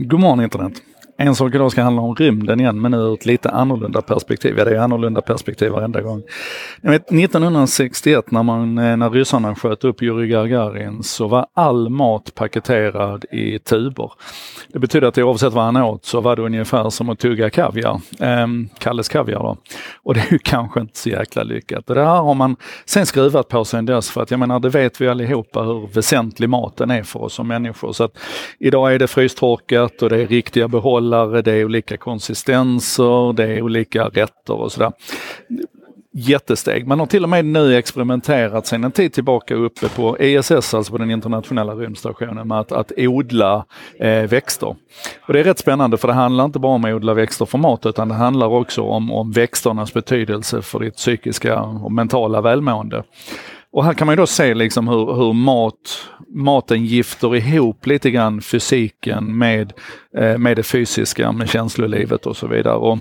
God morgon internet! En sak idag ska handla om rymden igen, men ur ett lite annorlunda perspektiv. Ja, det är annorlunda perspektiv varenda gång. Jag vet, 1961 när, man, eh, när ryssarna sköt upp Yuri Gagarin så var all mat paketerad i tuber. Det betyder att oavsett vad han åt så var det ungefär som att tugga kaviar. Ehm, Kalles kaviar då. Och det är ju kanske inte så jäkla lyckat. Och det här har man sen skruvat på sen dess för att jag menar det vet vi allihopa hur väsentlig maten är för oss som människor. Så att idag är det frystorkat och det är riktiga behållare, det är olika konsistenser, det är olika rätter och sådär jättesteg. Man har till och med nu experimenterat sedan en tid tillbaka uppe på ESS, alltså på den internationella rymdstationen, med att, att odla eh, växter. Och det är rätt spännande för det handlar inte bara om att odla växter för mat utan det handlar också om, om växternas betydelse för ditt psykiska och mentala välmående. Och här kan man då se liksom hur, hur mat, maten gifter ihop lite grann fysiken med, eh, med det fysiska, med känslolivet och så vidare. Och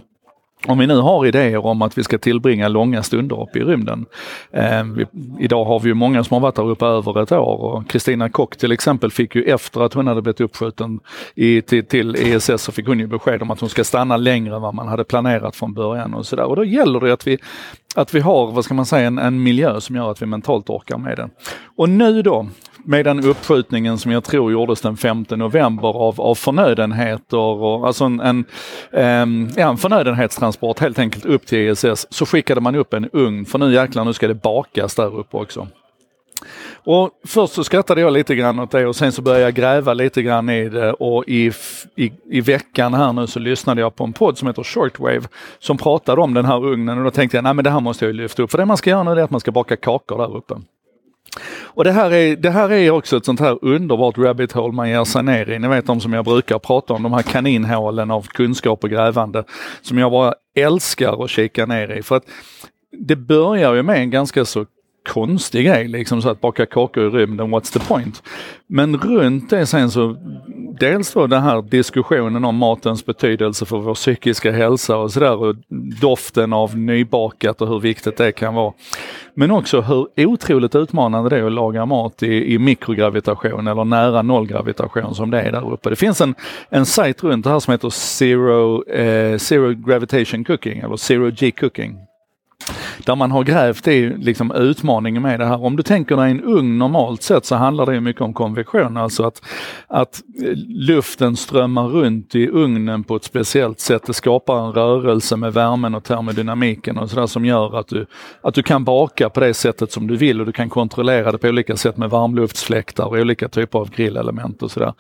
om vi nu har idéer om att vi ska tillbringa långa stunder uppe i rymden. Eh, vi, idag har vi ju många som har varit där uppe över ett år och Kristina Kock till exempel fick ju efter att hon hade blivit uppskjuten i, till, till ESS så fick hon ju besked om att hon ska stanna längre än vad man hade planerat från början och sådär. Och då gäller det att vi, att vi har, vad ska man säga, en, en miljö som gör att vi mentalt orkar med det. Och nu då, med den uppskjutningen som jag tror gjordes den 5 november av, av förnödenheter och alltså en, en, ehm, en, en förnödenhetstransport helt enkelt upp till ESS så skickade man upp en ugn för nu jäklar nu ska det bakas där uppe också. Och först så skrattade jag lite grann åt det och sen så började jag gräva lite grann i det och i, i, i veckan här nu så lyssnade jag på en podd som heter Shortwave som pratade om den här ugnen och då tänkte jag nej men det här måste jag lyfta upp för det man ska göra nu är att man ska baka kakor där uppe. Och det här, är, det här är också ett sånt här underbart rabbit hole man ger sig ner i. Ni vet de som jag brukar prata om, de här kaninhålen av kunskap och grävande som jag bara älskar att kika ner i. För att det börjar ju med en ganska så konstig grej, liksom så att baka kakor i rymden, what's the point? Men runt det sen så, dels då den här diskussionen om matens betydelse för vår psykiska hälsa och sådär och doften av nybakat och hur viktigt det kan vara. Men också hur otroligt utmanande det är att laga mat i, i mikrogravitation eller nära nollgravitation som det är där uppe. Det finns en, en sajt runt det här som heter Zero, eh, Zero Gravitation Cooking eller Zero G Cooking där man har grävt i liksom utmaningen med det här. Om du tänker dig en ugn normalt sett så handlar det mycket om konvektion, alltså att, att eh, luften strömmar runt i ugnen på ett speciellt sätt. Det skapar en rörelse med värmen och termodynamiken och sådär som gör att du, att du kan baka på det sättet som du vill och du kan kontrollera det på olika sätt med varmluftsfläktar och olika typer av grillelement och sådär.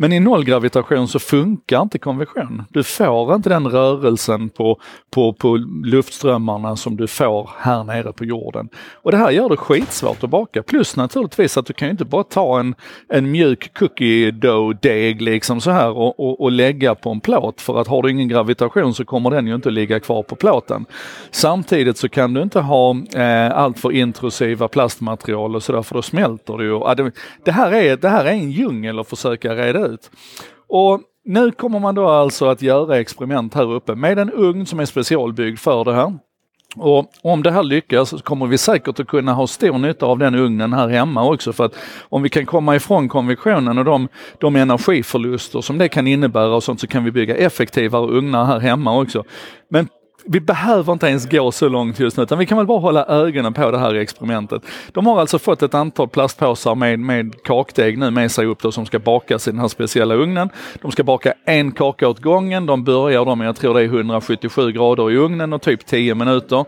Men i nollgravitation så funkar inte konvektion. Du får inte den rörelsen på, på, på luftströmmarna som du får här nere på jorden. Och det här gör det skitsvårt att baka. Plus naturligtvis att du kan ju inte bara ta en, en mjuk cookie dough deg liksom så här och, och, och lägga på en plåt. För att har du ingen gravitation så kommer den ju inte ligga kvar på plåten. Samtidigt så kan du inte ha eh, alltför intrusiva plastmaterial och sådär för då smälter det ju. Det, det, här är, det här är en djungel att försöka reda ut. Och nu kommer man då alltså att göra experiment här uppe med en ugn som är specialbyggd för det här. Och om det här lyckas så kommer vi säkert att kunna ha stor nytta av den ugnen här hemma också för att om vi kan komma ifrån konvektionen och de, de energiförluster som det kan innebära och sånt så kan vi bygga effektivare ugnar här hemma också. Men vi behöver inte ens gå så långt just nu, utan vi kan väl bara hålla ögonen på det här experimentet. De har alltså fått ett antal plastpåsar med, med kakdeg nu med sig upp då, som ska bakas i den här speciella ugnen. De ska baka en kaka åt gången. De börjar då med, jag tror det är 177 grader i ugnen och typ 10 minuter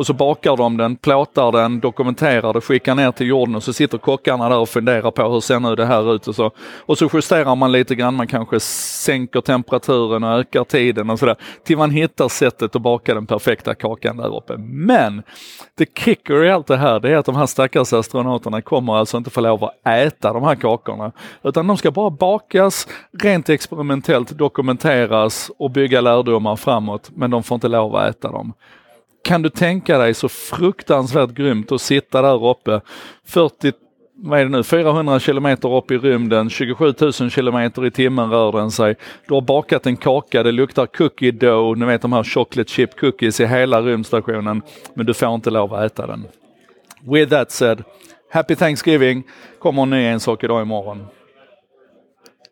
och så bakar de den, plåtar den, dokumenterar det, skickar ner till jorden och så sitter kockarna där och funderar på hur ser nu det här ut och så. Och så justerar man lite grann, man kanske sänker temperaturen och ökar tiden och sådär. Till man hittar sättet att baka den perfekta kakan där uppe. Men the kicker i allt det här, det är att de här stackars astronauterna kommer alltså inte få lov att äta de här kakorna. Utan de ska bara bakas, rent experimentellt dokumenteras och bygga lärdomar framåt. Men de får inte lov att äta dem kan du tänka dig så fruktansvärt grymt att sitta där uppe 40 vad är det nu, 400 kilometer upp i rymden, 27 000 kilometer i timmen rör den sig. Du har bakat en kaka, det luktar cookie dough, ni vet de här chocolate chip cookies i hela rymdstationen, men du får inte lov att äta den. With that said, happy Thanksgiving! Kommer en ny ensak idag imorgon.